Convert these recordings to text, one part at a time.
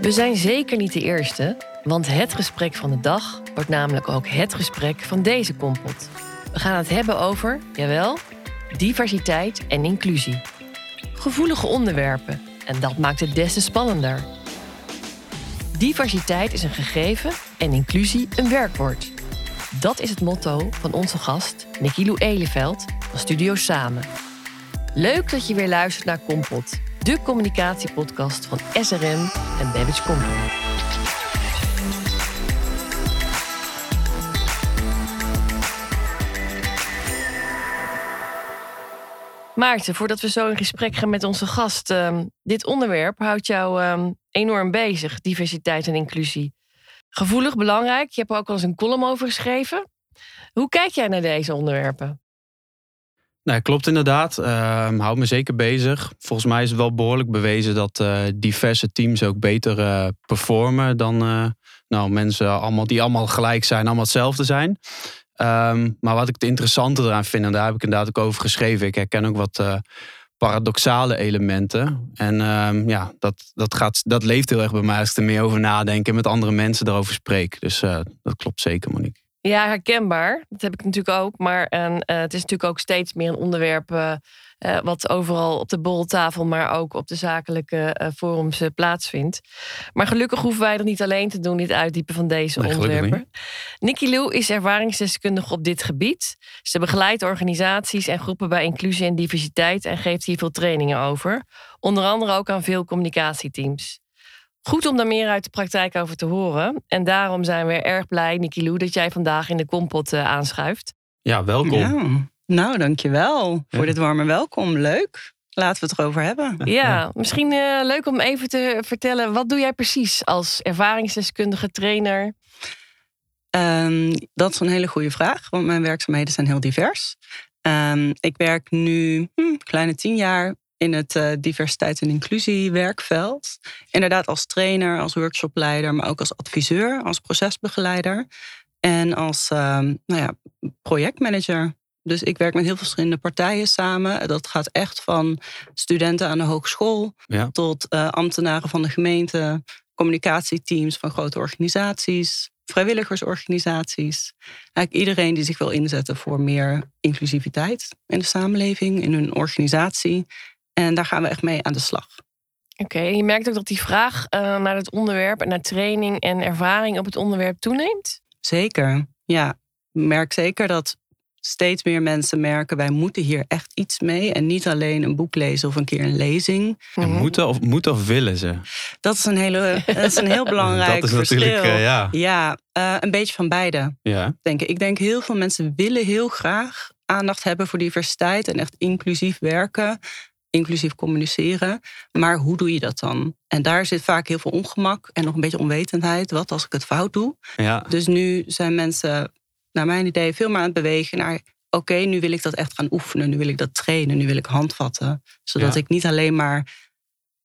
We zijn zeker niet de eerste, want het gesprek van de dag wordt namelijk ook het gesprek van deze kompot. We gaan het hebben over, jawel, diversiteit en inclusie. Gevoelige onderwerpen en dat maakt het des te spannender. Diversiteit is een gegeven en inclusie een werkwoord. Dat is het motto van onze gast Nicky Lou Eleveld van Studio Samen. Leuk dat je weer luistert naar Kompot, de communicatiepodcast van SRM en Babbage Company. Maarten, voordat we zo in gesprek gaan met onze gast, ehm, dit onderwerp houdt jou ehm, enorm bezig, diversiteit en inclusie. Gevoelig, belangrijk. Je hebt er ook al eens een column over geschreven. Hoe kijk jij naar deze onderwerpen? Nou, klopt inderdaad. Uh, houdt me zeker bezig. Volgens mij is het wel behoorlijk bewezen dat uh, diverse teams ook beter uh, performen dan uh, nou, mensen allemaal, die allemaal gelijk zijn, allemaal hetzelfde zijn. Um, maar wat ik het interessante eraan vind, en daar heb ik inderdaad ook over geschreven, ik herken ook wat paradoxale elementen. En um, ja, dat, dat, gaat, dat leeft heel erg bij mij als ik er meer over nadenk en met andere mensen erover spreek. Dus dat klopt zeker, Monique. Ja, herkenbaar. Dat heb ik natuurlijk ook. Maar en, uh, het is natuurlijk ook steeds meer een onderwerp uh, uh, wat overal op de borreltafel, maar ook op de zakelijke forums plaatsvindt. Maar gelukkig hoeven wij er niet alleen te doen, dit uitdiepen van deze nee, onderwerpen. Nikki Lou is ervaringsdeskundige op dit gebied. Ze begeleidt organisaties en groepen bij inclusie en diversiteit en geeft hier veel trainingen over. Onder andere ook aan veel communicatieteams. Goed om daar meer uit de praktijk over te horen. En daarom zijn we erg blij, Niki Lou, dat jij vandaag in de kompot uh, aanschuift. Ja, welkom. Ja. Nou, dankjewel voor dit warme welkom. Leuk. Laten we het erover hebben. Ja, misschien uh, leuk om even te vertellen. Wat doe jij precies als ervaringsdeskundige trainer? Um, dat is een hele goede vraag, want mijn werkzaamheden zijn heel divers. Um, ik werk nu hm, kleine tien jaar in het uh, diversiteit en inclusie werkveld. Inderdaad als trainer, als workshopleider, maar ook als adviseur, als procesbegeleider en als uh, nou ja, projectmanager. Dus ik werk met heel veel verschillende partijen samen. Dat gaat echt van studenten aan de hogeschool ja. tot uh, ambtenaren van de gemeente, communicatieteams van grote organisaties, vrijwilligersorganisaties. Eigenlijk iedereen die zich wil inzetten voor meer inclusiviteit in de samenleving, in hun organisatie. En daar gaan we echt mee aan de slag. Oké, okay, je merkt ook dat die vraag uh, naar het onderwerp en naar training en ervaring op het onderwerp toeneemt? Zeker, ja. Ik merk zeker dat steeds meer mensen merken... wij moeten hier echt iets mee en niet alleen een boek lezen of een keer een lezing. En moeten, of, moeten of willen ze? Dat is een, hele, dat is een heel belangrijk dat is verschil. Natuurlijk, uh, ja, ja uh, een beetje van beide, ja. denk ik. Ik denk heel veel mensen willen heel graag aandacht hebben voor diversiteit... en echt inclusief werken inclusief communiceren. Maar hoe doe je dat dan? En daar zit vaak heel veel ongemak en nog een beetje onwetendheid. Wat als ik het fout doe? Ja. Dus nu zijn mensen, naar mijn idee, veel meer aan het bewegen naar. Oké, nu wil ik dat echt gaan oefenen. Nu wil ik dat trainen. Nu wil ik handvatten. Zodat ik niet alleen maar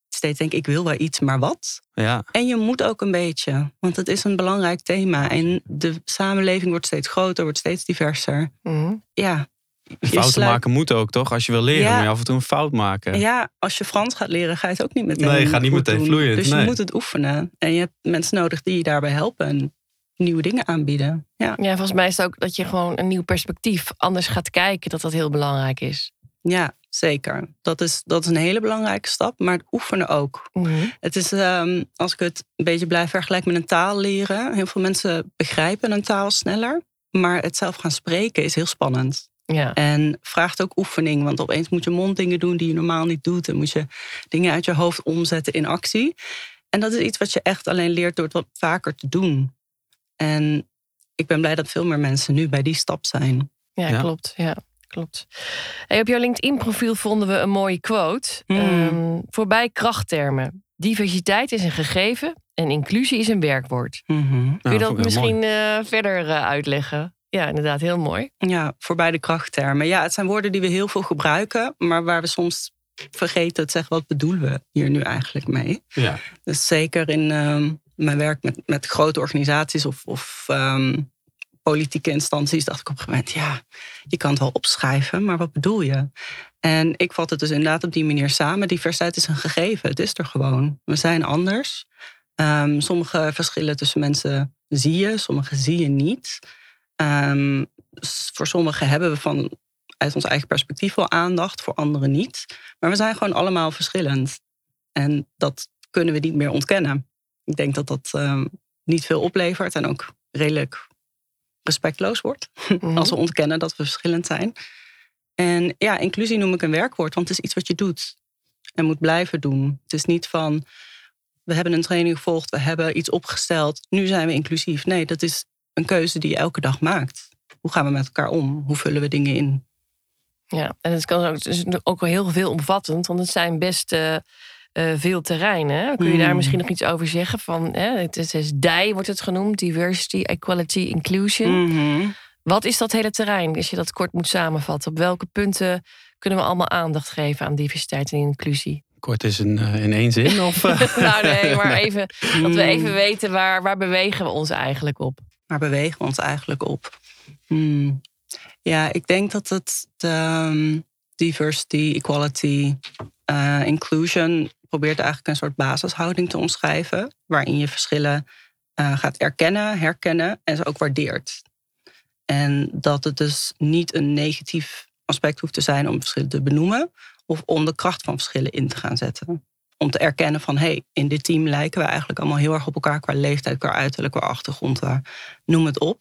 steeds denk, ik wil wel iets, maar wat? Ja. En je moet ook een beetje, want het is een belangrijk thema. En de samenleving wordt steeds groter, wordt steeds diverser. Mm. Ja, Fouten sluit... maken moet ook, toch? Als je wil leren, ja. moet je af en toe een fout maken. Ja, als je Frans gaat leren, ga je het ook niet meteen Nee, gaat niet meteen doen. vloeien. Dus nee. je moet het oefenen. En je hebt mensen nodig die je daarbij helpen en nieuwe dingen aanbieden. Ja. ja, volgens mij is het ook dat je gewoon een nieuw perspectief anders gaat kijken, dat dat heel belangrijk is. Ja, zeker. Dat is, dat is een hele belangrijke stap, maar het oefenen ook. Mm -hmm. Het is, um, als ik het een beetje blijf vergelijken met een taal leren. Heel veel mensen begrijpen een taal sneller, maar het zelf gaan spreken is heel spannend. Ja. En vraagt ook oefening, want opeens moet je monddingen doen die je normaal niet doet. En moet je dingen uit je hoofd omzetten in actie. En dat is iets wat je echt alleen leert door het wat vaker te doen. En ik ben blij dat veel meer mensen nu bij die stap zijn. Ja, ja. klopt. Ja, klopt. Hey, op jouw LinkedIn-profiel vonden we een mooie quote. Mm. Um, voorbij krachttermen. Diversiteit is een gegeven en inclusie is een werkwoord. Mm -hmm. Kun je dat misschien uh, verder uh, uitleggen? Ja, inderdaad, heel mooi. Ja, voorbij de krachttermen. Ja, het zijn woorden die we heel veel gebruiken, maar waar we soms vergeten te zeggen wat bedoelen we hier nu eigenlijk mee. Ja. Dus zeker in um, mijn werk met, met grote organisaties of, of um, politieke instanties, dacht ik op een gegeven moment, ja, je kan het wel opschrijven, maar wat bedoel je? En ik vat het dus inderdaad op die manier samen. Diversiteit is een gegeven, het is er gewoon. We zijn anders. Ehm, sommige verschillen tussen mensen zie je, sommige zie je niet. Um, voor sommigen hebben we van uit ons eigen perspectief wel aandacht, voor anderen niet. Maar we zijn gewoon allemaal verschillend. En dat kunnen we niet meer ontkennen. Ik denk dat dat um, niet veel oplevert en ook redelijk respectloos wordt. Mhm. Als we ontkennen dat we verschillend zijn. En ja, inclusie noem ik een werkwoord, want het is iets wat je doet en moet blijven doen. Het is niet van we hebben een training gevolgd, we hebben iets opgesteld, nu zijn we inclusief. Nee, dat is een keuze die je elke dag maakt. Hoe gaan we met elkaar om? Hoe vullen we dingen in? Ja, en het, kan ook, het is ook wel heel veel omvattend, want het zijn best uh, veel terreinen. Kun je daar mm. misschien nog iets over zeggen? Van, het, is DI wordt het genoemd, Diversity, Equality, Inclusion. Mm Wat is dat hele terrein, als je dat kort moet samenvatten? Op welke punten kunnen we allemaal aandacht geven aan diversiteit en inclusie? Kort is in, uh, in één zin? Of, nou nee, maar even, dat we even weten waar, waar bewegen we ons eigenlijk op? Waar bewegen we ons eigenlijk op? Hmm. Ja, ik denk dat het um, diversity, equality, uh, inclusion probeert eigenlijk een soort basishouding te omschrijven. Waarin je verschillen uh, gaat erkennen, herkennen en ze ook waardeert. En dat het dus niet een negatief aspect hoeft te zijn om verschillen te benoemen. Of om de kracht van verschillen in te gaan zetten. Om te erkennen van hé, hey, in dit team lijken we eigenlijk allemaal heel erg op elkaar qua leeftijd, qua uiterlijk, qua achtergrond, qua noem het op.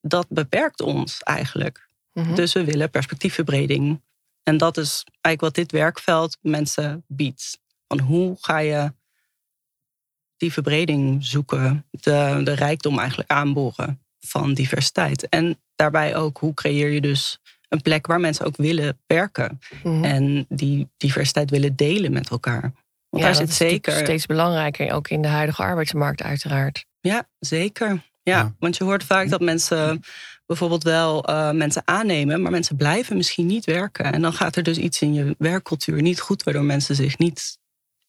Dat beperkt ons eigenlijk. Mhm. Dus we willen perspectiefverbreding. En dat is eigenlijk wat dit werkveld mensen biedt. Van hoe ga je die verbreding zoeken, de, de rijkdom eigenlijk aanboren van diversiteit. En daarbij ook hoe creëer je dus een plek waar mensen ook willen werken. Mhm. En die diversiteit willen delen met elkaar. Want ja, daar zit zeker. Steeds belangrijker, ook in de huidige arbeidsmarkt, uiteraard. Ja, zeker. Ja, want je hoort vaak dat mensen bijvoorbeeld wel uh, mensen aannemen, maar mensen blijven misschien niet werken. En dan gaat er dus iets in je werkcultuur niet goed, waardoor mensen zich niet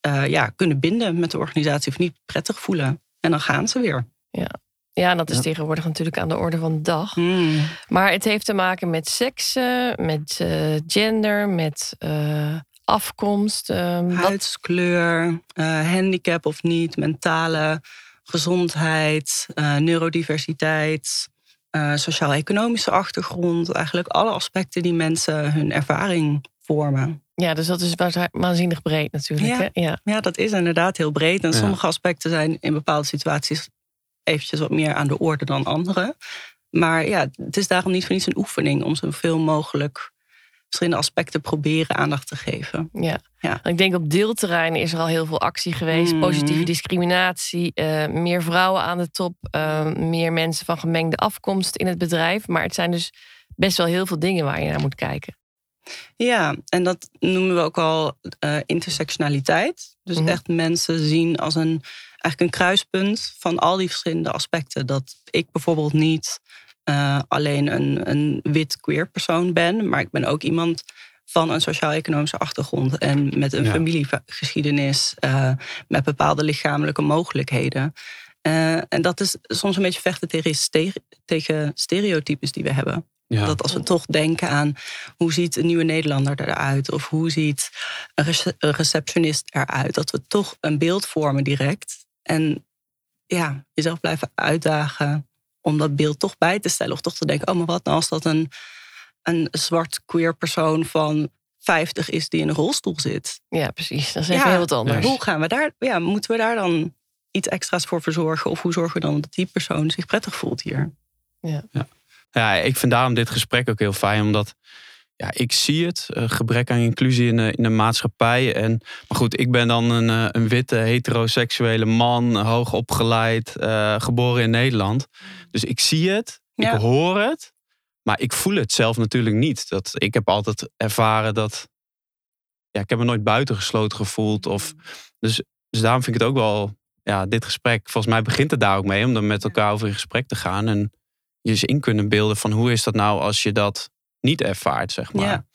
uh, ja, kunnen binden met de organisatie of niet prettig voelen. En dan gaan ze weer. Ja, ja, en dat is tegenwoordig natuurlijk aan de orde van de dag. Hmm. Maar het heeft te maken met seks, met uh, gender, met uh, afkomst. Uh, Huidskleur, handicap of niet, mentale gezondheid, neurodiversiteit, sociaal-economische achtergrond. Eigenlijk alle aspecten die mensen hun ervaring vormen. Ja, dus dat is waanzinnig breed natuurlijk. Ja, hè? ja. ja dat is inderdaad heel breed. En sommige aspecten zijn in bepaalde situaties eventjes wat meer aan de orde dan andere. Maar ja, het is daarom niet voor niets een oefening om zoveel mogelijk verschillende aspecten proberen aandacht te geven. Ja. ja. Ik denk op deelterreinen is er al heel veel actie geweest. Mm. Positieve discriminatie, uh, meer vrouwen aan de top, uh, meer mensen van gemengde afkomst in het bedrijf. Maar het zijn dus best wel heel veel dingen waar je naar moet kijken. Ja, en dat noemen we ook al uh, intersectionaliteit. Dus mm. echt mensen zien als een eigenlijk een kruispunt van al die verschillende aspecten. Dat ik bijvoorbeeld niet uh, alleen een, een wit queer persoon ben, maar ik ben ook iemand van een sociaal-economische achtergrond en met een familiegeschiedenis, uh, met bepaalde lichamelijke mogelijkheden. Uh, en dat is soms een beetje vechten tegen, tegen stereotypes die we hebben. Ja. Dat als we toch denken aan hoe ziet een nieuwe Nederlander eruit, of hoe ziet een receptionist eruit, dat we toch een beeld vormen direct en ja, jezelf blijven uitdagen om dat beeld toch bij te stellen. Of toch te denken, oh maar wat nou als dat een, een zwart queer persoon van 50 is die in een rolstoel zit. Ja, precies. Dat is even heel wat anders. Hoe gaan we daar, ja, moeten we daar dan iets extra's voor verzorgen? Of hoe zorgen we dan dat die persoon zich prettig voelt hier? Ja. ja. Ja, ik vind daarom dit gesprek ook heel fijn, omdat ja, ik zie het. Uh, gebrek aan inclusie in de, in de maatschappij. En, maar goed, ik ben dan een, uh, een witte, heteroseksuele man, hoog opgeleid, uh, geboren in Nederland. Dus ik zie het, ik hoor het, maar ik voel het zelf natuurlijk niet. Dat, ik heb altijd ervaren dat. Ja, ik heb me nooit buitengesloten gevoeld. Of, dus, dus daarom vind ik het ook wel. Ja, dit gesprek, volgens mij begint het daar ook mee, om dan met elkaar over in gesprek te gaan. En je eens in kunnen beelden van hoe is dat nou als je dat niet ervaart, zeg maar. Ja,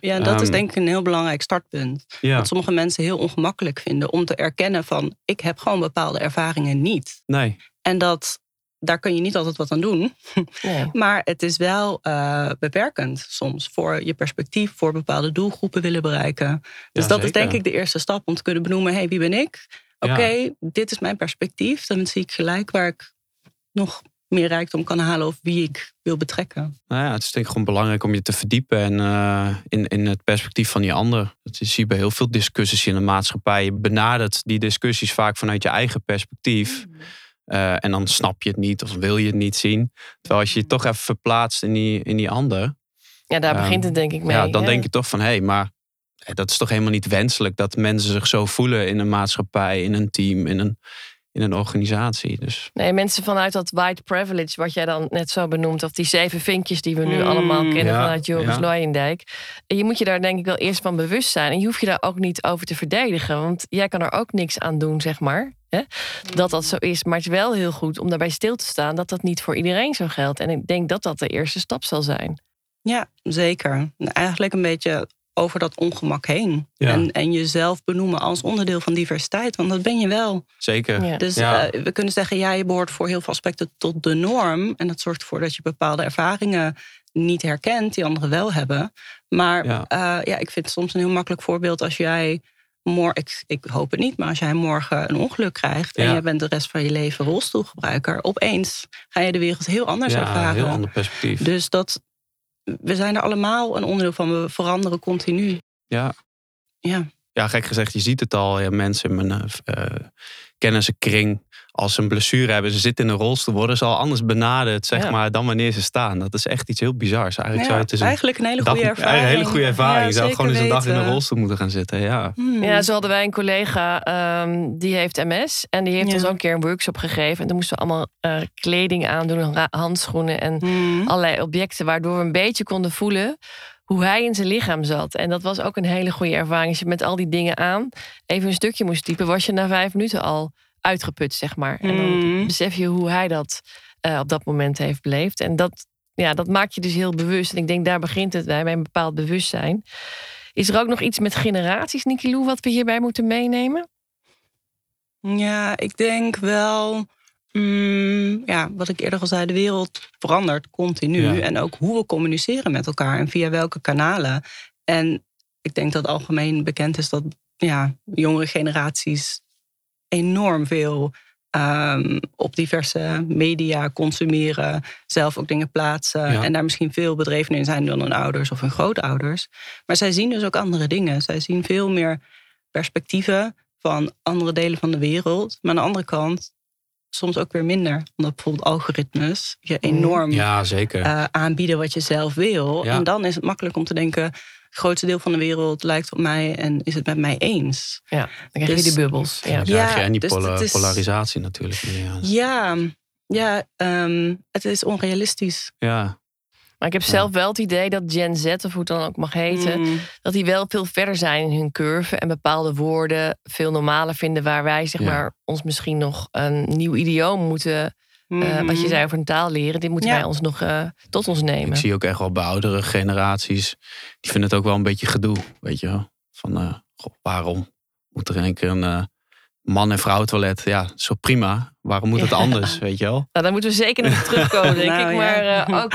ja dat is ehm, denk ik een heel belangrijk startpunt. Ja. Dat sommige mensen heel ongemakkelijk vinden om te erkennen van ik heb gewoon bepaalde ervaringen niet. Nee. En dat daar kun je niet altijd wat aan doen. Nee. Maar het is wel uh, beperkend soms voor je perspectief, voor bepaalde doelgroepen willen bereiken. Dus Ja, dat is denk ik de eerste stap om te kunnen benoemen: hé, hey, wie ben ik? Oké, Ja. dit is mijn perspectief. Dan zie ik gelijk waar ik nog meer rijkdom kan halen of wie ik wil betrekken. Nou ja, het is denk ik gewoon belangrijk om je te verdiepen en, eh, in, in het perspectief van die ander. Dat zie je bij heel veel discussies in de maatschappij. Je benadert die discussies vaak vanuit je eigen perspectief. Eh, en dan snap je het niet of wil je het niet zien. Terwijl als je je toch even verplaatst in die, in die ander. Ja, daar Ehm, begint het denk ik mee. ja, dan hè? denk je toch van hé, hey, maar eh, dat is toch helemaal niet wenselijk dat mensen zich zo voelen in een maatschappij, in een team, in een, in een organisatie. Dus Nee, mensen vanuit dat white privilege, wat jij dan net zo benoemt, of die zeven vinkjes die we nu Mm, allemaal kennen ja, vanuit Joris ja. Je moet je daar denk ik wel eerst van bewust zijn. En je hoeft je daar ook niet over te verdedigen, want jij kan er ook niks aan doen, zeg maar. Hè? Dat dat zo is. Maar het is wel heel goed om daarbij stil te staan dat dat niet voor iedereen zo geldt. En ik denk dat dat de eerste stap zal zijn. Ja, zeker. En Eigenlijk een beetje over dat ongemak heen. Ja. En, en jezelf benoemen als onderdeel van diversiteit, want dat ben je wel. zeker. Ja. Dus Ja. eh, we kunnen zeggen, ja, je behoort voor heel veel aspecten tot de norm. En dat zorgt ervoor dat je bepaalde ervaringen niet herkent, die anderen wel hebben. Maar Ja. ja, ja ik vind het soms een heel makkelijk voorbeeld als jij. Morgen, ik, ik hoop het niet, maar als jij morgen een ongeluk krijgt en Ja. je bent de rest van je leven rolstoelgebruiker, opeens ga je de wereld heel anders Ja, ervaren. heel ander perspectief. Dus dat, we zijn er allemaal een onderdeel van. We veranderen continu. Ja. Ja. Ja, gek gezegd, je ziet het al. Ja, mensen in mijn eh, eh, kennissenkring, als ze een blessure hebben, ze zitten in een rolstoel, worden ze al anders benaderd, zeg Ja. maar, dan wanneer ze staan. Dat is echt iets heel bizars. Eigenlijk Ja, zou het een eigenlijk een hele dag- goede ervaring. Een hele goede ervaring. Ja, je zou gewoon eens een dag in een rolstoel moeten gaan zitten. Ja. Hmm. Ja, zo hadden wij een collega ehm, die heeft MS. En die heeft Ja. ons ook een keer een workshop gegeven. En toen moesten we allemaal eh, kleding aandoen, handschoenen en Hmm. allerlei objecten. Waardoor we een beetje konden voelen hoe hij in zijn lichaam zat. En dat was ook een hele goede ervaring. Als je met al die dingen aan even een stukje moest typen, was je na vijf minuten al uitgeput, zeg maar. En dan Hmm. besef je hoe hij dat eh, op dat moment heeft beleefd. En dat, ja, dat maakt je dus heel bewust. En ik denk, daar begint het bij, bij een bepaald bewustzijn. Is er ook nog iets met generaties, Niki Lou, wat we hierbij moeten meenemen? Ja, ik denk wel. mm, ja, wat ik eerder al zei, de wereld verandert continu. Ja. En ook hoe we communiceren met elkaar en via welke kanalen. En ik denk dat algemeen bekend is dat ja, jongere generaties enorm veel ehm, op diverse media consumeren, zelf ook dingen plaatsen. Ja. En daar misschien veel bedreven in zijn dan hun ouders of hun grootouders. Maar zij zien dus ook andere dingen. Zij zien veel meer perspectieven van andere delen van de wereld. Maar aan de andere kant soms ook weer minder. Omdat bijvoorbeeld algoritmes je enorm ja, zeker. eh, aanbieden wat je zelf wil. Ja. En dan is het makkelijk om te denken... het grootste deel van de wereld lijkt op mij en is het met mij eens. Ja, dan krijg je Dus- die bubbels. Ja. Dan krijg je Ja, en die dus pola- het is- polarisatie natuurlijk. Ja. Ja, ja ehm, het is onrealistisch. ja. Maar ik heb Ja. zelf wel het idee dat Gen Z, of hoe het dan ook mag heten, Mm, dat die wel veel verder zijn in hun curve en bepaalde woorden veel normaler vinden, waar wij zeg Ja. maar ons misschien nog een nieuw idioom moeten, eh, mhm. wat je zei over een taal leren, dit moeten Ja. wij ons nog eh, tot ons nemen. Ik zie ook echt wel bij oudere generaties, die vinden het ook wel een beetje gedoe. Weet je wel? Van, eh, goh, waarom moet er in één keer een man- en vrouw toilet? Ja, zo prima. Waarom moet het Ja. anders, weet je wel? Nou, daar moeten we zeker nog terugkomen, denk Nou, ik. ja. Maar ook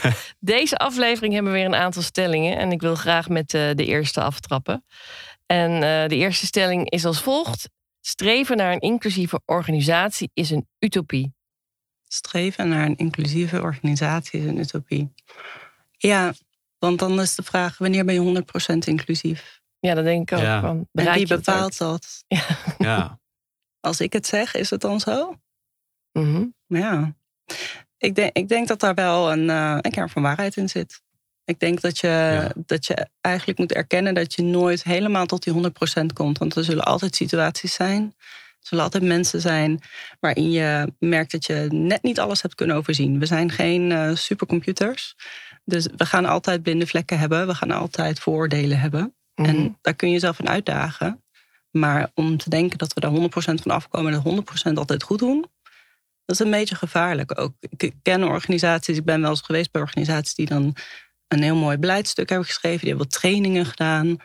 deze aflevering hebben we weer een aantal stellingen. En ik wil graag met de eerste aftrappen. En de eerste stelling is als volgt. Streven naar een inclusieve organisatie is een utopie. Streven naar een inclusieve organisatie is een utopie. Ja, want dan is de vraag... wanneer ben je 100% inclusief? Ja, dat denk ik ook. Ja. Van, En wie bepaalt dat? Ja, Als ik het zeg, is het dan zo? ook? Mhm. Ja, ik denk, ik denk dat daar wel een, eh, een kern van waarheid in zit. Ik denk dat je, Ja. dat je eigenlijk moet erkennen dat je nooit helemaal tot die 100% komt. Want er zullen altijd situaties zijn. Er zullen altijd mensen zijn waarin je merkt dat je net niet alles hebt kunnen overzien. We zijn geen eh, supercomputers. Dus we gaan altijd blinde vlekken hebben. We gaan altijd vooroordelen hebben. Mhm. En daar kun je jezelf in uitdagen. Maar om te denken dat we daar 100% van afkomen en dat 100% altijd goed doen, dat is een beetje gevaarlijk ook. Ik ken organisaties, ik ben wel eens geweest bij organisaties die dan een heel mooi beleidstuk hebben geschreven, die hebben wat trainingen gedaan.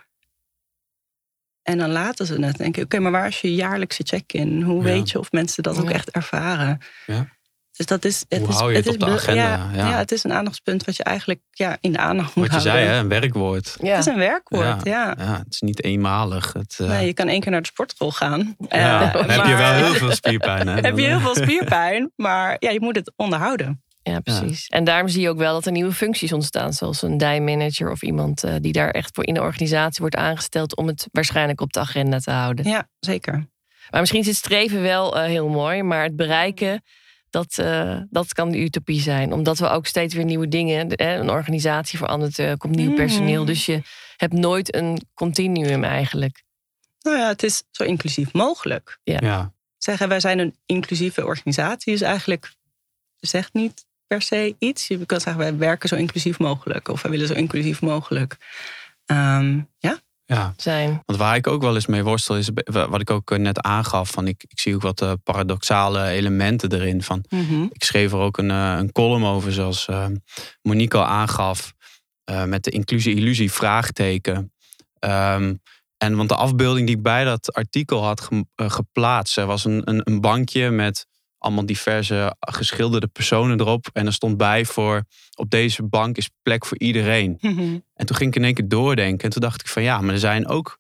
En dan laten ze het. Denk ik, oké, maar waar is je jaarlijkse check-in? Hoe Ja. weet je of mensen dat ook echt ervaren? Ja. Dus dat is. Het Hoe is, hou je het is op de be- agenda? Ja, Ja. ja, het is een aandachtspunt wat je eigenlijk ja, in de aandacht moet Wat je houden. zei, hè, een werkwoord. Ja. Het is een werkwoord, ja. Ja, het is niet eenmalig. Het, eh, Nee, je kan één keer naar de sportschool gaan. ja, Eh, dan heb je wel heel veel spierpijn. Hè? Heb je heel veel spierpijn, maar ja, je moet het onderhouden. Ja, precies. En daarom zie je ook wel dat er nieuwe functies ontstaan. Zoals een die-manager of iemand eh, die daar echt voor in de organisatie wordt aangesteld om het waarschijnlijk op de agenda te houden. Ja, zeker. Maar misschien is het streven wel eh, heel mooi, maar het bereiken, dat, eh, dat kan de utopie zijn. Omdat we ook steeds weer nieuwe dingen, de- hè, een organisatie verandert, er komt nieuw Mhm. personeel. Dus je hebt nooit een continuum eigenlijk. Nou ja, het is zo inclusief mogelijk. Ja, Zeggen wij zijn een inclusieve organisatie is eigenlijk zegt niet per se iets. Je kan zeggen wij werken zo inclusief mogelijk of wij willen zo inclusief mogelijk. Ehm, ja, ja. Zijn. Want waar ik ook wel eens mee worstel is wat ik ook eh, net aangaf. Van ik, ik zie ook wat eh, paradoxale elementen erin. Van, Mhm. ik schreef er ook een, eh, een column over, zoals Monique al aangaf. eh, met de inclusie-illusie vraagteken. Ehm, en want de afbeelding die ik bij dat artikel had ge- geplaatst, er was een, een, een bankje met allemaal diverse geschilderde personen erop. En er stond bij voor op deze bank is plek voor iedereen. Mhm. En toen ging ik in één keer doordenken. En toen dacht ik van ja, maar er zijn ook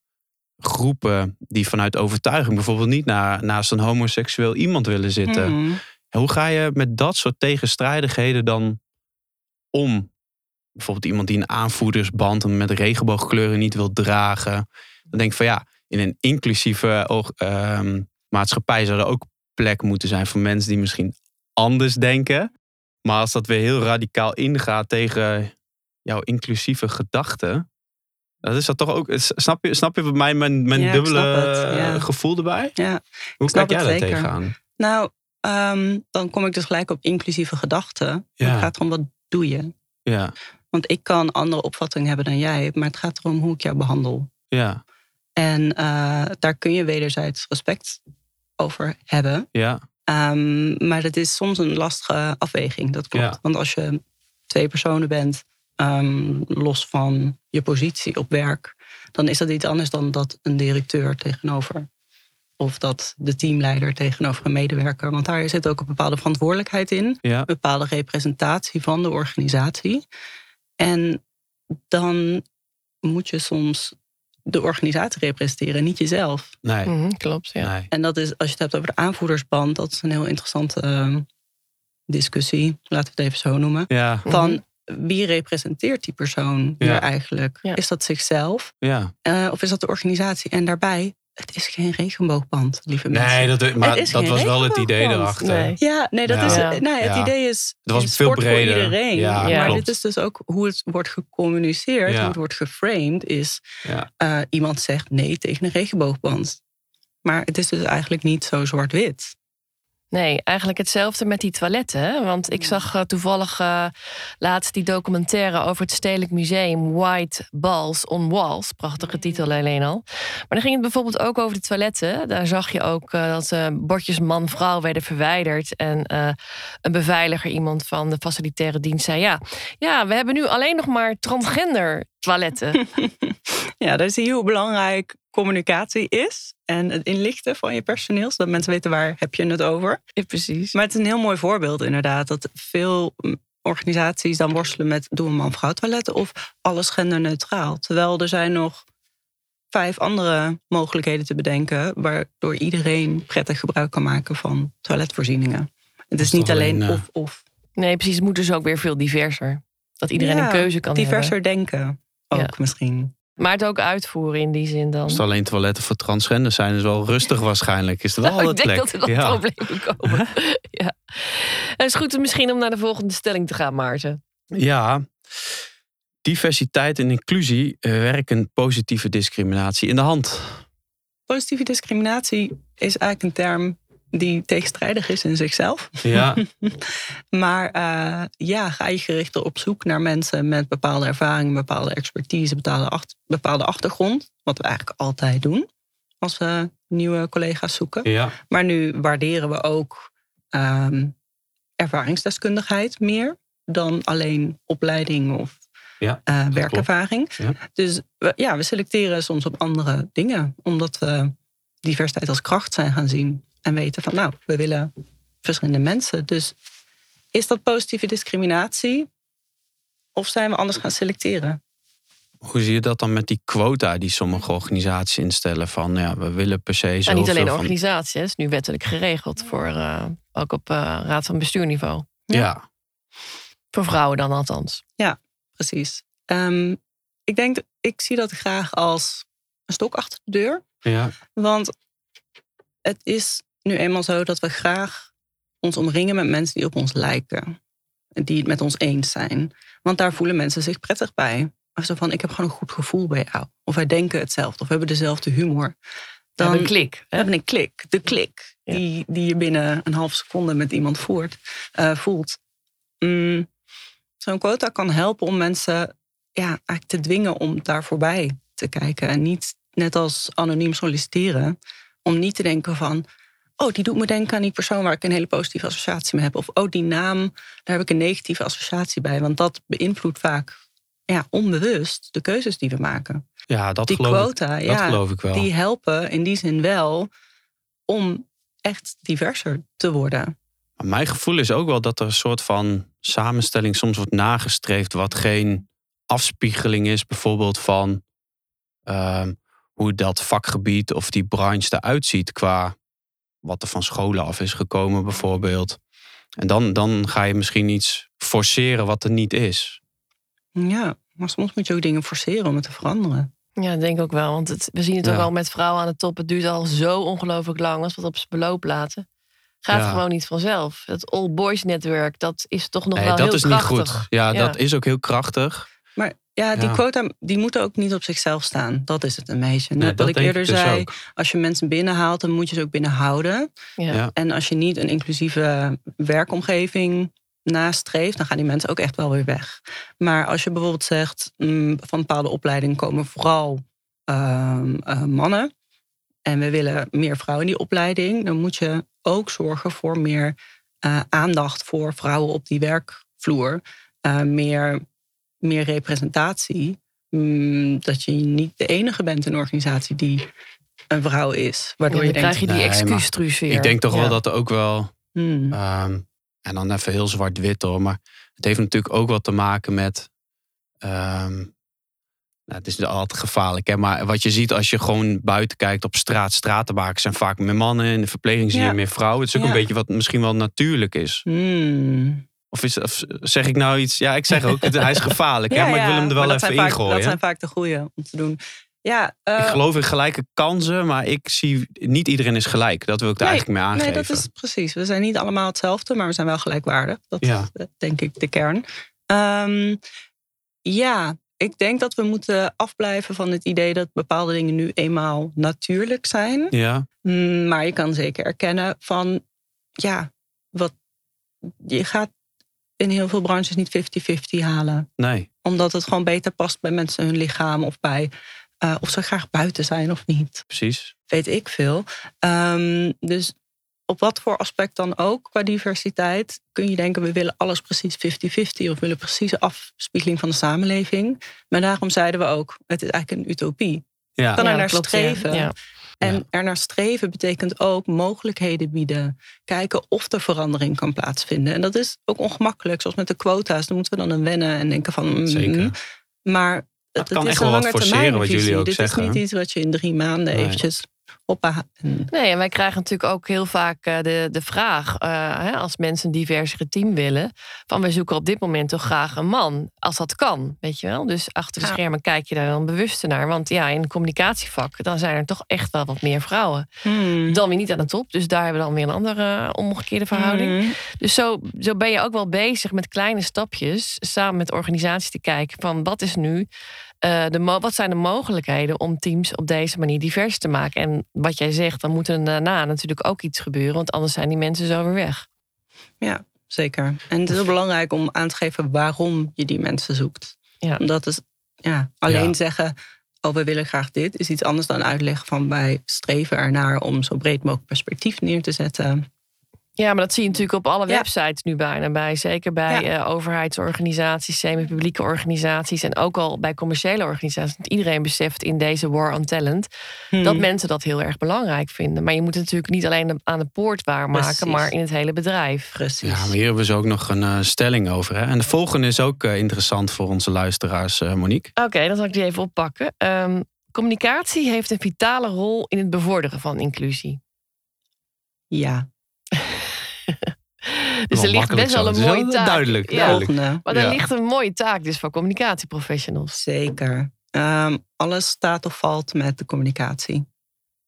groepen die vanuit overtuiging bijvoorbeeld niet na, naast een homoseksueel iemand willen zitten. Mhm. En hoe ga je met dat soort tegenstrijdigheden dan om? Bijvoorbeeld iemand die een aanvoerdersband met regenboogkleuren niet wil dragen. Dan denk ik van ja, in een inclusieve ehm, maatschappij zou er ook plek moeten zijn voor mensen die misschien anders denken. Maar als dat weer heel radicaal ingaat tegen jouw inclusieve gedachten. Dat is dat toch ook. Snap je, snap je mijn, mijn, mijn Ja, ik dubbele snap het, ja. gevoel erbij? Ja. Hoe snap kijk jij daar tegenaan? Nou, ehm, dan kom ik dus gelijk op inclusieve gedachten. Ja. Het gaat erom wat doe je. Ja, Want ik kan andere opvattingen hebben dan jij, maar het gaat erom hoe ik jou behandel. ja, En eh, daar kun je wederzijds respect over hebben. ja, Ehm, maar dat is soms een lastige afweging, dat klopt. Ja. Want als je twee personen bent, ehm, los van je positie op werk, dan is dat iets anders dan dat een directeur tegenover. Of dat de teamleider tegenover een medewerker. Want daar zit ook een bepaalde verantwoordelijkheid in. ja. Een bepaalde representatie van de organisatie. En dan moet je soms de organisatie representeren, niet jezelf. Nee, Mhm, klopt, ja. nee. En dat is, als je het hebt over de aanvoerdersband, dat is een heel interessante eh, discussie, laten we het even zo noemen. Ja, Van wie representeert die persoon hier Ja. eigenlijk? Ja. Is dat zichzelf ja. eh, of is dat de organisatie? En daarbij, het is geen regenboogband, lieve mensen. Nee, dat, maar dat was wel het idee erachter. Nee. Ja, nee, dat Ja. is, nee het Ja. idee is, Het was veel sport breder. voor iedereen. Ja, maar dit is dus ook hoe het wordt gecommuniceerd, Ja. hoe het wordt geframed, is Ja. eh, iemand zegt nee tegen een regenboogband. Maar het is dus eigenlijk niet zo zwart-wit. Nee, eigenlijk hetzelfde met die toiletten. Want ik zag eh, toevallig eh, laatst die documentaire over het Stedelijk Museum. White Balls on Walls. Prachtige titel alleen al. Maar dan ging het bijvoorbeeld ook over de toiletten. Daar zag je ook eh, dat bordjes man-vrouw werden verwijderd. En een beveiliger, iemand van de facilitaire dienst, zei... Ja, ja, we hebben nu alleen nog maar transgender toiletten. Ja, zie je hoe belangrijk communicatie is. En het inlichten van je personeel, zodat mensen weten waar heb je het over. ja, precies. Maar het is een heel mooi voorbeeld inderdaad. Dat veel mm, organisaties dan worstelen met doen we man-vrouw toiletten of alles genderneutraal. Terwijl er zijn nog vijf andere mogelijkheden te bedenken... waardoor iedereen prettig gebruik kan maken van toiletvoorzieningen. Het is is niet alleen eh, of-of. Nee, precies. Het moet dus ook weer veel diverser. Dat iedereen Ja, een keuze kan hebben. Diverser denken ook Ja. misschien. Maar het ook uitvoeren in die zin dan. Als het alleen toiletten voor transgenders zijn, is wel rustig waarschijnlijk. Is er wel Nou, ik altijd denk plek. dat er dan ja. problemen komen. ja. Het is goed misschien om naar de volgende stelling te gaan, Maarten. ja, diversiteit en inclusie werken positieve discriminatie in de hand. Positieve discriminatie is eigenlijk een term die tegenstrijdig is in zichzelf. Ja, Maar eh, ja, ga je gericht op zoek naar mensen met bepaalde ervaring, bepaalde expertise, bepaalde, acht- bepaalde achtergrond. Wat we eigenlijk altijd doen als we nieuwe collega's zoeken. ja, Maar nu waarderen we ook ehm, ervaringsdeskundigheid meer dan alleen opleiding of Ja, eh, werkervaring. Ja. Dus we, ja, we selecteren soms op andere dingen, omdat we diversiteit als kracht zijn gaan zien en weten van nou, we willen verschillende mensen. Dus is dat positieve discriminatie? Of zijn we anders gaan selecteren? Hoe zie je dat dan met die quota die sommige organisaties instellen? Van ja, we willen per se zo. En niet alleen de organisatie, het is nu wettelijk geregeld voor uh, ook op uh, raad van bestuurniveau. Ja. ja. Voor vrouwen dan althans. Ja, precies. Um, ik denk, ik zie dat graag als een stok achter de deur. Ja. Want het is nu eenmaal zo dat we graag ons omringen met mensen die op ons lijken. Die het met ons eens zijn. Want daar voelen mensen zich prettig bij. Of zo van, ik heb gewoon een goed gevoel bij jou. Of wij denken hetzelfde. Of we hebben dezelfde humor. Dan hebben een klik. We hebben een klik. De klik. Die, die je binnen een half seconde met iemand voert, uh, voelt. Mm, Zo'n quota kan helpen om mensen ja, eigenlijk te dwingen om daar voorbij te kijken. En niet net als anoniem solliciteren. Om niet te denken van, oh, die doet me denken aan die persoon waar ik een hele positieve associatie mee heb. Of, oh, die naam, daar heb ik een negatieve associatie bij. Want dat beïnvloedt vaak ja, onbewust de keuzes die we maken. Ja, dat, die geloof, quota, ik, ja, dat geloof ik wel. Die helpen in die zin wel om echt diverser te worden. mijn gevoel is ook wel dat er een soort van samenstelling soms wordt nagestreefd, wat geen afspiegeling is, bijvoorbeeld van ehm, hoe dat vakgebied of die branche eruit ziet qua wat er van scholen af is gekomen, bijvoorbeeld. En dan, dan ga je misschien iets forceren wat er niet is. Ja, maar soms moet je ook dingen forceren om het te veranderen. Ja, denk ook wel. Want het, we zien het ook al met vrouwen aan de top. Het duurt al zo ongelooflijk lang als we het op zijn beloop laten. Gaat gewoon niet vanzelf. Het all boys netwerk, dat is toch nog wel dat heel is krachtig. Niet goed. Ja, ja, dat is ook heel krachtig. Maar ja, die quota die moeten ook niet op zichzelf staan. Dat is het een beetje. Net wat ik eerder ik dus zei, ook. als je mensen binnenhaalt, dan moet je ze ook binnenhouden. Ja. En als je niet een inclusieve werkomgeving nastreeft, dan gaan die mensen ook echt wel weer weg. Maar als je bijvoorbeeld zegt, mm, van bepaalde opleidingen komen vooral uh, uh, mannen. En we willen meer vrouwen in die opleiding, dan moet je ook zorgen voor meer uh, aandacht voor vrouwen op die werkvloer. Uh, meer meer representatie. Mm, dat je niet de enige bent in een organisatie die een vrouw is. Waardoor ja, je denkt, krijg je die nee, excuus weer. Ik denk toch wel dat er ook wel... Hmm. Um, en dan even heel zwart-wit hoor. Maar het heeft natuurlijk ook wat te maken met... Um, nou, het is altijd gevaarlijk, hè? maar wat je ziet als je gewoon buiten kijkt op straat, stratenbakers zijn vaak meer mannen, in de verpleging zie je Ja. meer vrouwen. Het is ook Ja. een beetje wat misschien wel natuurlijk is. Hmm. Of, is, of zeg ik nou iets? Ja, ik zeg ook, hij is gevaarlijk, hè? Ja, maar ik wil hem er wel even vaak, ingooien. Dat zijn vaak de goede om te doen. Ja, eh, Ik geloof in gelijke kansen, maar ik zie niet iedereen is gelijk. Dat wil ik er Nee, eigenlijk mee aangeven. Nee, dat is precies. We zijn niet allemaal hetzelfde, maar we zijn wel gelijkwaardig. Dat Ja. is eh, denk ik de kern. Ehm, ja, ik denk dat we moeten afblijven van het idee dat bepaalde dingen nu eenmaal natuurlijk zijn. Ja, Mm, Maar je kan zeker erkennen van, ja, wat je gaat in heel veel branches niet 50-50 halen. nee. Omdat het gewoon beter past bij mensen hun lichaam of bij eh, of ze graag buiten zijn of niet Precies. weet ik veel. Ehm, dus op wat voor aspect dan ook qua diversiteit kun je denken: we willen alles precies 50-50 of we willen precieze afspiegeling van de samenleving. Maar daarom zeiden we ook: het is eigenlijk een utopie. Ja, Kan er Ja, naar klopt, ja. streven. Ja. En Ja. er naar streven betekent ook mogelijkheden bieden. Kijken of er verandering kan plaatsvinden. En dat is ook ongemakkelijk, zoals met de quota's. Dan moeten we dan aan wennen en denken van. mm, zeker. Maar Het kan is echt een wel wat forceren, wat jullie ook Dit zeggen. is niet iets wat je in drie maanden eventjes oppa. Nee, en wij krijgen natuurlijk ook heel vaak eh, de, de vraag, eh, als mensen een diversere team willen, van wij zoeken op dit moment toch graag een man, als dat kan, weet je wel. Dus achter de schermen kijk je daar dan bewuster naar, want ja, in het communicatievak, dan zijn er toch echt wel wat meer vrouwen. Dan weer niet aan de top, dus daar hebben we dan weer een andere eh, omgekeerde verhouding. Mhm. Dus zo, zo ben je ook wel bezig met kleine stapjes, samen met organisaties te kijken van wat is nu, eh, de wat zijn de mogelijkheden om teams op deze manier divers te maken. En wat jij zegt, dan moet er daarna natuurlijk ook iets gebeuren, want anders zijn die mensen zo weer weg. Ja, zeker. En het is heel belangrijk om aan te geven waarom je die mensen zoekt. Ja. Omdat het, ja, alleen Ja. zeggen, oh we willen graag dit, is iets anders dan uitleggen van wij streven ernaar om zo breed mogelijk perspectief neer te zetten. Ja, maar dat zie je natuurlijk op alle Ja. websites nu bijna bij. Zeker bij Ja. eh, overheidsorganisaties, semi-publieke organisaties en ook al bij commerciële organisaties. Want iedereen beseft in deze war on talent dat Hmm. mensen dat heel erg belangrijk vinden. Maar je moet het natuurlijk niet alleen aan de poort waarmaken, Precies. maar in het hele bedrijf. Precies. Ja, maar hier hebben we dus ook nog een eh, stelling over. Hè? En de volgende is ook eh, interessant voor onze luisteraars, eh, Monique. Oké, dan zal ik die even oppakken. Ehm, communicatie heeft een vitale rol in het bevorderen van inclusie. Ja, Dus Wel er ligt best wel een mooie wel taak. duidelijk, Ja, duidelijk. Maar er Ja. ligt een mooie taak dus voor communicatieprofessionals. Zeker. Ehm, alles staat of valt met de communicatie.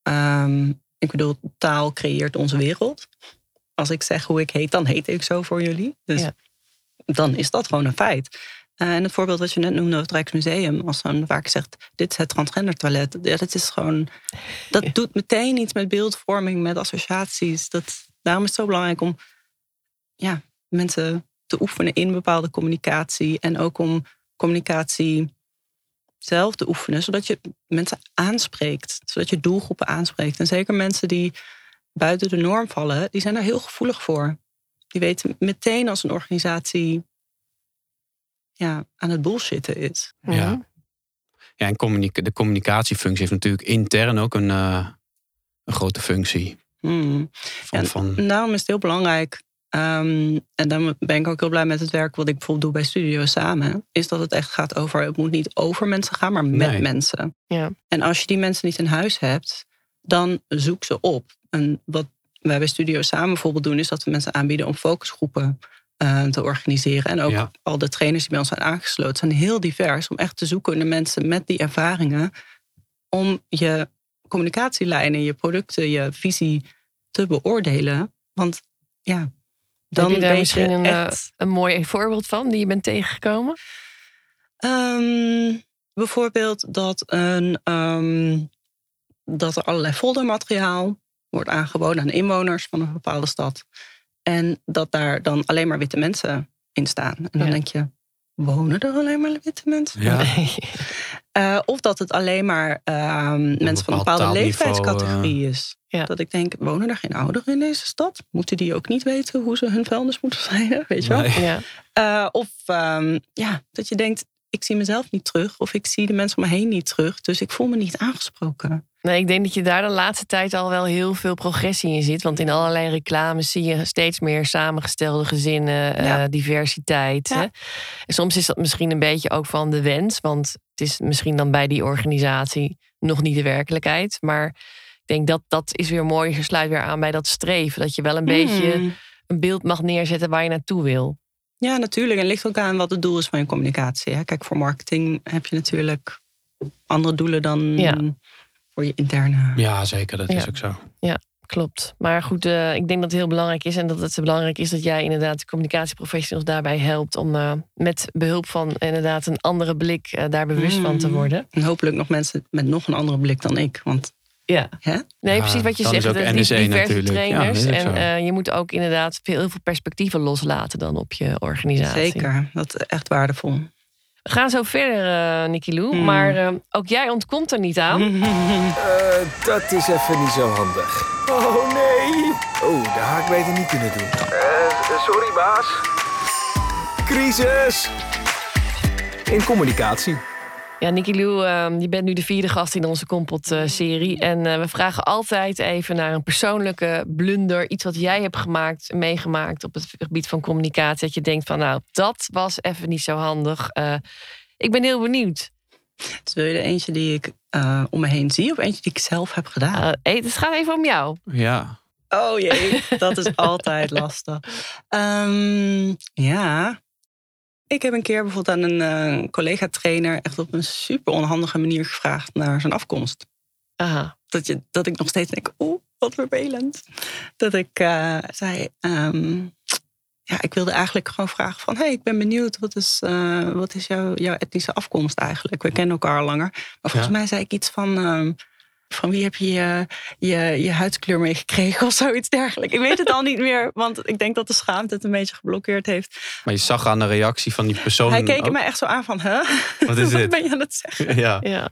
Ehm, ik bedoel, taal creëert onze wereld. Als ik zeg hoe ik heet, dan heet ik zo voor jullie. Dus Ja. dan is dat gewoon een feit. Eh, en het voorbeeld wat je net noemde over het Rijksmuseum, als dan vaak zegt: dit is het transgender toilet. Ja, dat is gewoon. Dat doet meteen iets met beeldvorming, met associaties. Dat, daarom is het zo belangrijk om ja, mensen te oefenen in bepaalde communicatie. En ook om communicatie zelf te oefenen, zodat je mensen aanspreekt, zodat je doelgroepen aanspreekt. En zeker mensen die buiten de norm vallen, die zijn daar heel gevoelig voor. Die weten meteen als een organisatie ja, aan het bullshitten is. Ja. Ja, en communica- de communicatiefunctie heeft natuurlijk intern ook een, eh, een grote functie. Van, van, En daarom is het heel belangrijk. ehm, en dan ben ik ook heel blij met het werk wat ik bijvoorbeeld doe bij Studio Samen. Is dat het echt gaat over, het moet niet over mensen gaan, maar met Nee. mensen. Ja. En als je die mensen niet in huis hebt, dan zoek ze op. En wat wij bij Studio Samen bijvoorbeeld doen, is dat we mensen aanbieden om focusgroepen eh, te organiseren. En ook Ja. al de trainers die bij ons zijn aangesloten, zijn heel divers. Om echt te zoeken naar mensen met die ervaringen. Om je communicatielijnen, je producten, je visie te beoordelen. Want ja, dan Heb je daar misschien een, eh, echt... een mooi voorbeeld van die je bent tegengekomen? Ehm, bijvoorbeeld dat, een, ehm, dat er allerlei foldermateriaal wordt aangeboden aan inwoners van een bepaalde stad. En dat daar dan alleen maar witte mensen in staan. En dan Ja. denk je, wonen er alleen maar witte mensen? ja, Eh, of dat het alleen maar ehm, mensen van een bepaald bepaalde leeftijdscategorie is. Ja. Dat ik denk, wonen er geen ouderen in deze stad? Moeten die ook niet weten hoe ze hun vuilnis moeten scheiden? Weet je wel? Nee. ja. Eh, of ehm, ja, dat je denkt, ik zie mezelf niet terug. Of ik zie de mensen om me heen niet terug. Dus ik voel me niet aangesproken. Nee, ik denk dat je daar de laatste tijd al wel heel veel progressie in ziet. Want in allerlei reclames zie je steeds meer samengestelde gezinnen, eh, diversiteit. Ja. Hè? En soms is dat misschien een beetje ook van de wens. Want het is misschien dan bij die organisatie nog niet de werkelijkheid. Maar ik denk dat dat is weer mooi. Je sluit weer aan bij dat streven. Dat je wel een beetje Mm. een beeld mag neerzetten waar je naartoe wil. Ja, natuurlijk. En het ligt ook aan wat het doel is van je communicatie. Hè? Kijk, voor marketing heb je natuurlijk andere doelen dan Ja. Voor je interne. ja, zeker. Dat Ja. is ook zo. Klopt. Maar goed, eh, ik denk dat het heel belangrijk is. En dat het belangrijk is dat jij inderdaad de communicatieprofessionals daarbij helpt. Om eh, met behulp van inderdaad een andere blik eh, daar bewust van te Mm. worden. En hopelijk nog mensen met nog een andere blik dan ik. Want Ja. Hè? Nee, Ja, precies wat je zegt. Het is diverse natuurlijk. Ja, trainers. dat en je moet ook inderdaad veel, heel veel perspectieven loslaten dan op je organisatie. zeker, dat is echt waardevol. We gaan zo verder, eh Nicky Lou. Mm. Maar eh, ook jij ontkomt er niet aan. Eh, dat is even niet zo handig. Oh nee. Oh, dat had ik beter niet kunnen doen. Eh, sorry baas. Crisis. In communicatie. Ja, Nicky Lou, eh, je bent nu de vierde gast in onze Kompot-serie. en eh, we vragen altijd even naar een persoonlijke blunder. Iets wat jij hebt gemaakt, meegemaakt op het gebied van communicatie. Dat je denkt van, nou, dat was even niet zo handig. Eh, ik ben heel benieuwd. Dus wil je er eentje die ik eh, om me heen zie of eentje die ik zelf heb gedaan? Eh, het gaat even om jou. Ja, Oh jee, dat is altijd lastig. Ehm, ja, ik heb een keer bijvoorbeeld aan een eh, collega-trainer echt op een super onhandige manier gevraagd naar zijn afkomst. Aha. Dat, je, dat ik nog steeds denk, oeh, wat vervelend. Dat ik eh, zei, ehm, ja, ik wilde eigenlijk gewoon vragen van, hey, ik ben benieuwd, wat is, eh, wat is jouw, jouw etnische afkomst eigenlijk? We kennen elkaar al langer. Maar volgens Ja. mij zei ik iets van, ehm, van wie heb je je, je je huidskleur meegekregen of zoiets dergelijks. Ik weet het al niet meer, want ik denk dat de schaamte het een beetje geblokkeerd heeft. maar je zag aan de reactie van die persoon. Hij keek ook- mij echt zo aan van, huh? Wat is dit? ben je aan het zeggen? Ja, Ja.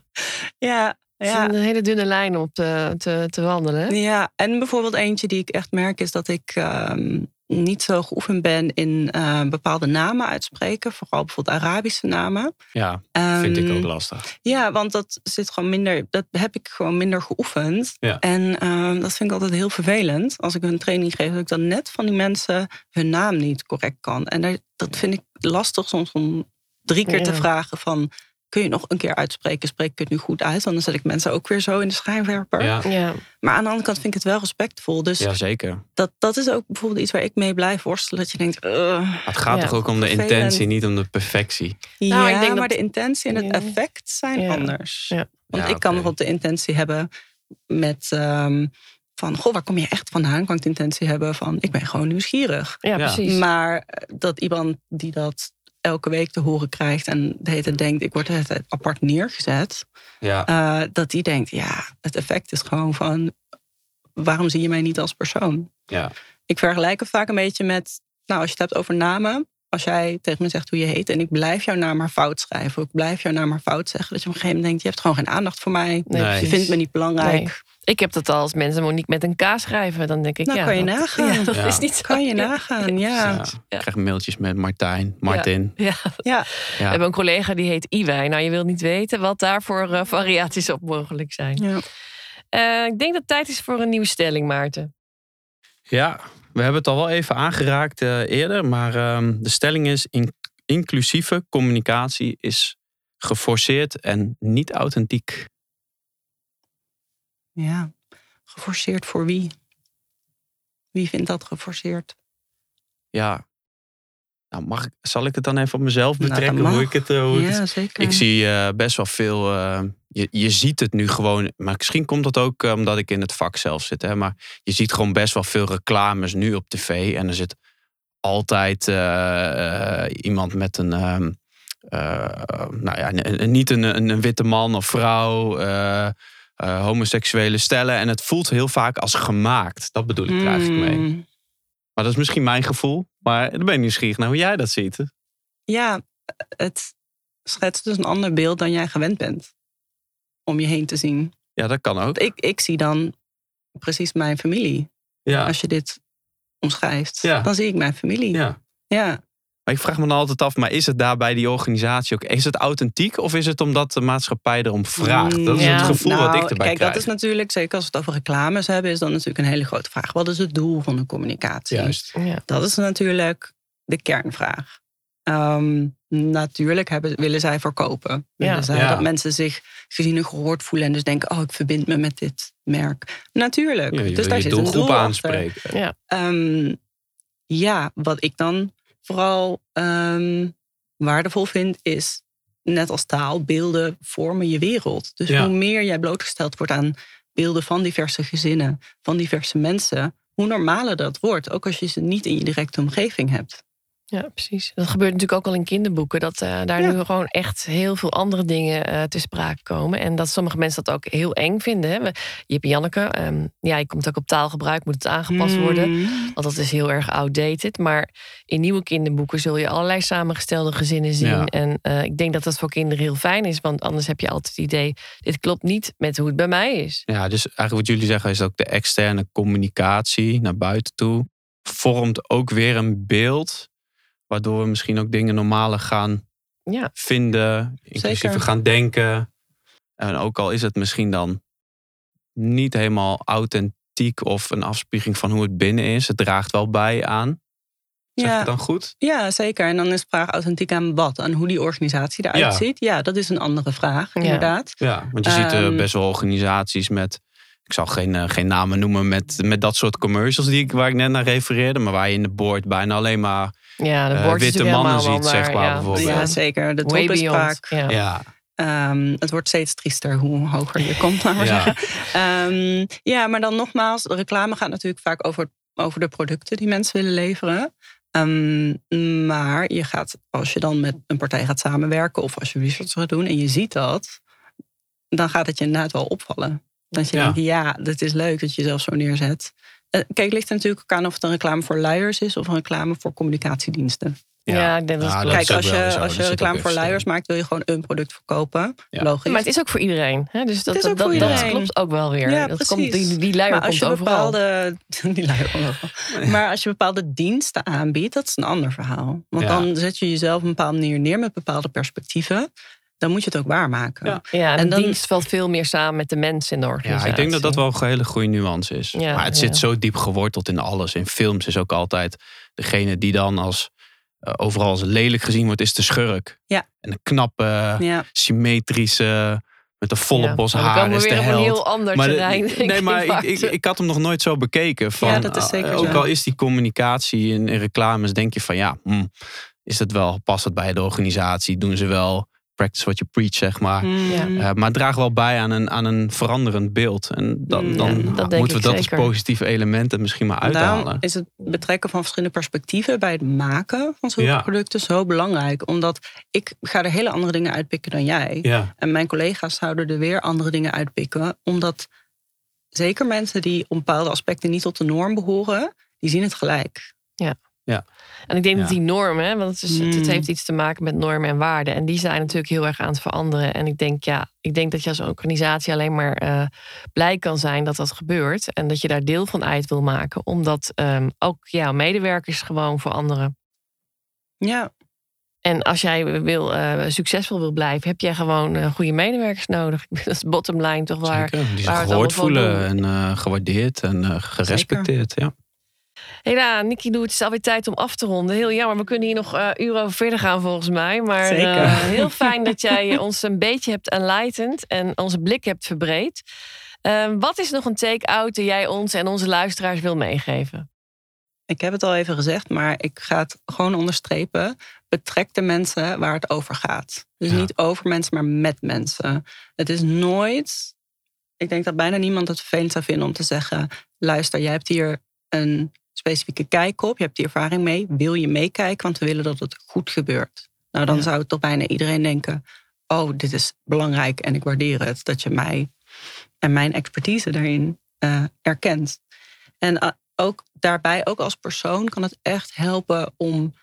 Ja, Het is Ja. een hele dunne lijn om op te, te, te wandelen. hè? Ja, en bijvoorbeeld eentje die ik echt merk is dat ik ehm, niet zo geoefend ben in eh, bepaalde namen uitspreken. Vooral bijvoorbeeld Arabische namen. Ja, vind ik Ehm, ook lastig. Ja, want dat zit gewoon minder. Dat heb ik gewoon minder geoefend. Ja. En ehm, dat vind ik altijd heel vervelend. Als ik een training geef, dat ik dan net van die mensen hun naam niet correct kan. En daar- dat vind ik lastig soms om drie keer te vragen van. Kun je nog een keer uitspreken? Spreek ik het nu goed uit? Want dan zet ik mensen ook weer zo in de schijnwerper. Ja, Ja. Maar aan de andere kant vind ik het wel respectvol. Dus ja, zeker. dat, dat is ook bijvoorbeeld iets waar ik mee blijf worstelen. Dat je denkt, "Ugh, Maar het gaat Ja, toch ook om de vervelend. intentie, niet om de perfectie. Nou, ja, ik denk maar dat- de intentie en het Ja. effect zijn Ja. anders. Ja. Want Ja, ik kan bijvoorbeeld de intentie hebben met ehm, van, goh, waar kom je echt vandaan? Kan ik de intentie hebben van, ik ben gewoon nieuwsgierig. Ja, precies. Maar eh, dat iemand die dat elke week te horen krijgt en de hele tijd denkt, ik word de hele tijd apart neergezet, Ja, eh, dat die denkt, ja, het effect is gewoon van, waarom zie je mij niet als persoon? ja. Ik vergelijk het vaak een beetje met, nou, als je het hebt over namen. Als jij tegen me zegt hoe je heet en ik blijf jouw naam maar fout schrijven, of ik blijf jouw naam maar fout zeggen, dat je op een gegeven moment denkt, je hebt gewoon geen aandacht voor mij. Nee. Je vindt me niet belangrijk. Nee. Ik heb dat al als mensen Monique met een K schrijven. Dan denk ik, Nou, ja, kan je dat, nagaan. Ja, dat Ja. is niet zo. Kan je nagaan, ja. Ja. Ik krijg mailtjes met Martijn, Martin. Ja. Ja, We hebben een collega die heet Iwij. Nou, je wilt niet weten wat daarvoor eh, variaties op mogelijk zijn. ja. Eh, ik denk dat het tijd is voor een nieuwe stelling, Maarten. Ja, we hebben het al wel even aangeraakt eh, eerder, maar ehm, de stelling is: in- inclusieve communicatie is geforceerd en niet authentiek. Ja. Geforceerd voor wie? Wie vindt dat geforceerd? Ja, nou mag ik, zal ik het dan even op mezelf Nou, betrekken? hoe ik het, eh, hoe het Ja, zeker. Ik zie eh, best wel veel. eh, je, je ziet het nu gewoon. Maar misschien komt dat ook omdat ik in het vak zelf zit. Hè, maar je ziet gewoon best wel veel reclames nu op tv. En er zit altijd iemand met een. ehm, eh, nou ja, niet een, een, een witte man of vrouw. Eh, homoseksuele stellen. En het voelt heel vaak als gemaakt. Dat bedoel ik er eigenlijk mee. Mm, Maar dat is misschien mijn gevoel. Maar dan ben ik nieuwsgierig naar hoe jij dat ziet. Ja, het schetst dus een ander beeld dan jij gewend bent. Om je heen te zien. Ja, dat kan ook. Ik, ik zie dan precies mijn familie. Ja. Als je dit omschrijft, Ja. dan zie ik mijn familie. ja. ja. Maar ik vraag me dan altijd af, maar is het daar bij die organisatie ook... Is het authentiek of is het omdat de maatschappij erom vraagt? Dat is Ja. het gevoel wat Nou, ik erbij Kijk, krijg. dat is natuurlijk, zeker als we het over reclames hebben, is dat natuurlijk een hele grote vraag. Wat is het doel van de communicatie? Juist. Ja. Dat is natuurlijk de kernvraag. Ehm, natuurlijk hebben, willen zij verkopen. Willen Ja. zij Ja. dat mensen zich gezien en gehoord voelen en dus denken: oh, ik verbind me met dit merk. Natuurlijk. Ja, je dus daar je zit een doelgroep doel achter. aanspreken. Ja. Ehm, ja, wat ik dan vooral ehm, waardevol vind, is net als taal, beelden vormen je wereld. Dus Ja. hoe meer jij blootgesteld wordt aan beelden van diverse gezinnen, van diverse mensen, hoe normaler dat wordt. Ook als je ze niet in je directe omgeving hebt. Ja, precies. Dat gebeurt natuurlijk ook al in kinderboeken. Dat eh, daar Ja. nu gewoon echt heel veel andere dingen eh te sprake komen. En dat sommige mensen dat ook heel eng vinden. Hè. We- Jip en Janneke, ehm, ja, je komt ook op taalgebruik, moet het aangepast worden. Mm. Want dat is heel erg outdated. Maar in nieuwe kinderboeken zul je allerlei samengestelde gezinnen zien. Ja. En eh, ik denk dat dat voor kinderen heel fijn is. Want anders heb je altijd het idee, dit klopt niet met hoe het bij mij is. Ja, dus eigenlijk wat jullie zeggen is ook de externe communicatie naar buiten toe. Vormt ook weer een beeld. Waardoor we misschien ook dingen normaler gaan Ja, vinden. Inclusief Zeker. gaan denken. En ook al is het misschien dan niet helemaal authentiek of een afspiegeling van hoe het binnen is. Het draagt wel bij aan. Zeg ik Ja. het dan goed? Ja, zeker. En dan is de vraag authentiek aan wat? Aan hoe die organisatie eruit Ja. ziet? Ja, dat is een andere vraag, Ja. inderdaad. Ja, want je ziet eh, Ehm. best wel organisaties met... Ik zal geen, eh, geen namen noemen met, met dat soort commercials die ik, waar ik net naar refereerde. Maar waar je in de board bijna alleen maar ja de Eh, witte mannen ziet, zeg maar, ja. bijvoorbeeld. Ja, zeker. De top is vaak. Ja. Ja, Ehm, het wordt steeds triester hoe hoger je komt, laten we Ja. zeggen. Ehm, ja, maar dan nogmaals, de reclame gaat natuurlijk vaak over, over de producten die mensen willen leveren. Ehm, maar je gaat, als je dan met een partij gaat samenwerken of als je research gaat doen en je ziet dat, dan gaat het je inderdaad wel opvallen. Dat je Ja. denkt, ja, dit is leuk dat je jezelf zo neerzet. Eh, kijk, het ligt er natuurlijk ook aan of het een reclame voor luiers is of een reclame voor communicatiediensten. Ja, ik denk dat klopt. Kijk, als je, als je reclame voor luiers maakt, wil je gewoon een product verkopen. Ja. Logisch. Maar het is ook voor iedereen. Hè? Dus dat, Het is ook dat, voor dat, klopt ook wel weer. Ja, dat precies. komt, die, die luier maar als komt je overal. bepaalde, die luier overal. Maar als je bepaalde diensten aanbiedt, dat is een ander verhaal. Want Ja. dan zet je jezelf op een bepaalde manier neer met bepaalde perspectieven. Dan moet je het ook waarmaken. Ja. Ja, en de dan- dienst valt veel meer samen met de mensen in de organisatie. Ja, ik denk dat dat wel een hele goede nuance is. Ja, maar het ja. zit zo diep geworteld in alles. In films is ook altijd degene die dan als eh, overal als lelijk gezien wordt, is de schurk. Ja. En een knappe, Ja. symmetrische, met een volle Ja. bos haar is de weer op een held. heel ander Maar de- terrein. denk nee, maar ik, ik, ik had hem nog nooit zo bekeken. Van, Ja, dat is zeker eh, ook zo. al is die communicatie in, in reclames, denk je van ja, hm, is dat wel, past het bij de organisatie? Doen ze wel practice what you preach, zeg maar. Mm. Ja. Eh, maar het draagt wel bij aan een, aan een veranderend beeld. En dan, Mm, dan ja, nou, dat denk moeten we dat zeker. als positieve elementen misschien maar daarom uithalen. is het betrekken van verschillende perspectieven bij het maken van zulke Ja. producten zo belangrijk. Omdat ik ga er hele andere dingen uitpikken dan jij. Ja, En mijn collega's zouden er weer andere dingen uitpikken. Omdat zeker mensen die op bepaalde aspecten niet tot de norm behoren, die zien het gelijk. En ik denk Ja. dat die normen, hè, want het, is, het, het Mm. heeft iets te maken met normen en waarden. En die zijn natuurlijk heel erg aan het veranderen. En ik denk, ja, ik denk dat je als organisatie alleen maar eh, blij kan zijn dat dat gebeurt. En dat je daar deel van uit wil maken. Omdat ehm, ook jouw medewerkers gewoon veranderen. Ja, En als jij wil, eh, succesvol wil blijven, heb jij gewoon eh, goede medewerkers nodig. Dat is bottom line toch waar. zeker. Die zich gehoord voelen en gewaardeerd en gerespecteerd. Ja. Hela, Nikki, doe het is alweer tijd om af te ronden. Heel jammer, we kunnen hier nog eh, uren over verder gaan volgens mij. Maar Zeker. eh, heel fijn dat jij ons een beetje hebt enlightened en onze blik hebt verbreed. Eh, wat is nog een take-out die jij ons en onze luisteraars wil meegeven? ik heb het al even gezegd, maar ik ga het gewoon onderstrepen. Betrek de mensen waar het over gaat. Dus Ja. niet over mensen, maar met mensen. Het is nooit. Ik denk dat bijna niemand het vervelend zou vinden om te zeggen: luister, jij hebt hier een specifieke kijk op, je hebt die ervaring mee. Wil je meekijken? Want we willen dat het goed gebeurt. Nou, dan Ja. zou toch bijna iedereen denken: oh, dit is belangrijk en ik waardeer het dat je mij en mijn expertise daarin eh, erkent. En eh, ook daarbij, ook als persoon, kan het echt helpen om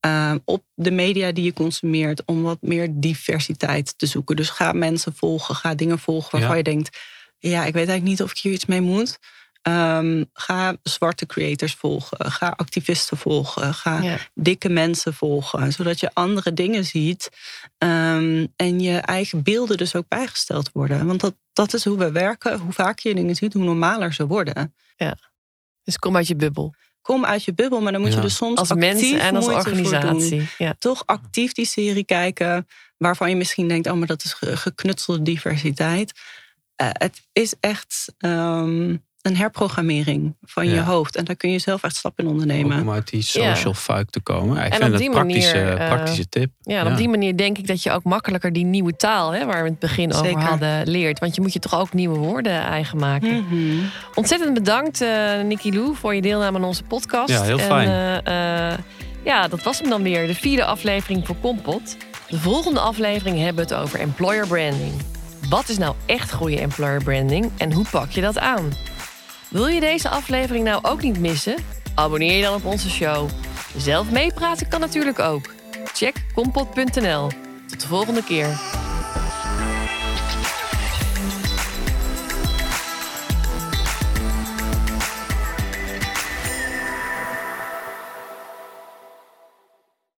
eh, op de media die je consumeert, om wat meer diversiteit te zoeken. Dus ga mensen volgen, ga dingen volgen waarvan Ja. je denkt, ja, ik weet eigenlijk niet of ik hier iets mee moet. Ehm, ga zwarte creators volgen, ga activisten volgen, ga Ja. dikke mensen volgen, zodat je andere dingen ziet ehm, en je eigen beelden dus ook bijgesteld worden. Want dat, dat is hoe we werken. Hoe vaker je dingen ziet, hoe normaler ze worden. Dus kom uit je bubbel. Kom uit je bubbel, maar dan moet Ja. je dus soms Als actief mens en als organisatie. Ja. Toch actief die serie kijken, waarvan je misschien denkt, oh, maar dat is ge- geknutselde diversiteit. Eh, het is echt ehm, een herprogrammering van je Ja. hoofd. En daar kun je zelf echt stappen in Ook ondernemen. om uit die social fuik te komen. Ja, ik En vind op die een praktische, manier, eh, praktische tip. Ja, en op die manier denk ik dat je ook makkelijker die nieuwe taal, hè, waar we het begin over Zeker. hadden, leert. Want je moet je toch ook nieuwe woorden eigen maken. Mhm. Ontzettend bedankt, eh Nikki Lou, voor je deelname aan onze podcast. Ja, heel En, fijn. eh, eh, ja, dat was hem dan weer. De vierde aflevering voor Kompot. De volgende aflevering hebben we het over employer branding. Wat is nou echt goede employer branding en hoe pak je dat aan? Wil je deze aflevering nou ook niet missen? Abonneer je dan op onze show. Zelf meepraten kan natuurlijk ook. Check kompot.nl. Tot de volgende keer.